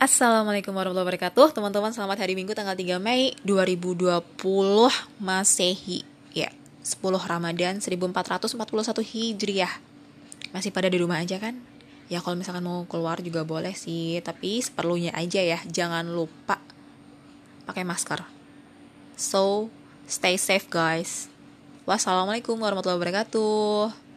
Assalamualaikum warahmatullahi wabarakatuh. Teman-teman selamat hari Minggu tanggal 3 Mei 2020 Masehi. Ya 10 Ramadan 1441 Hijriah. Masih pada di rumah aja kan? Ya kalau misalkan mau keluar juga boleh sih Tapi seperlunya aja ya. Jangan lupa pakai masker. So stay safe guys. Wassalamualaikum warahmatullahi wabarakatuh.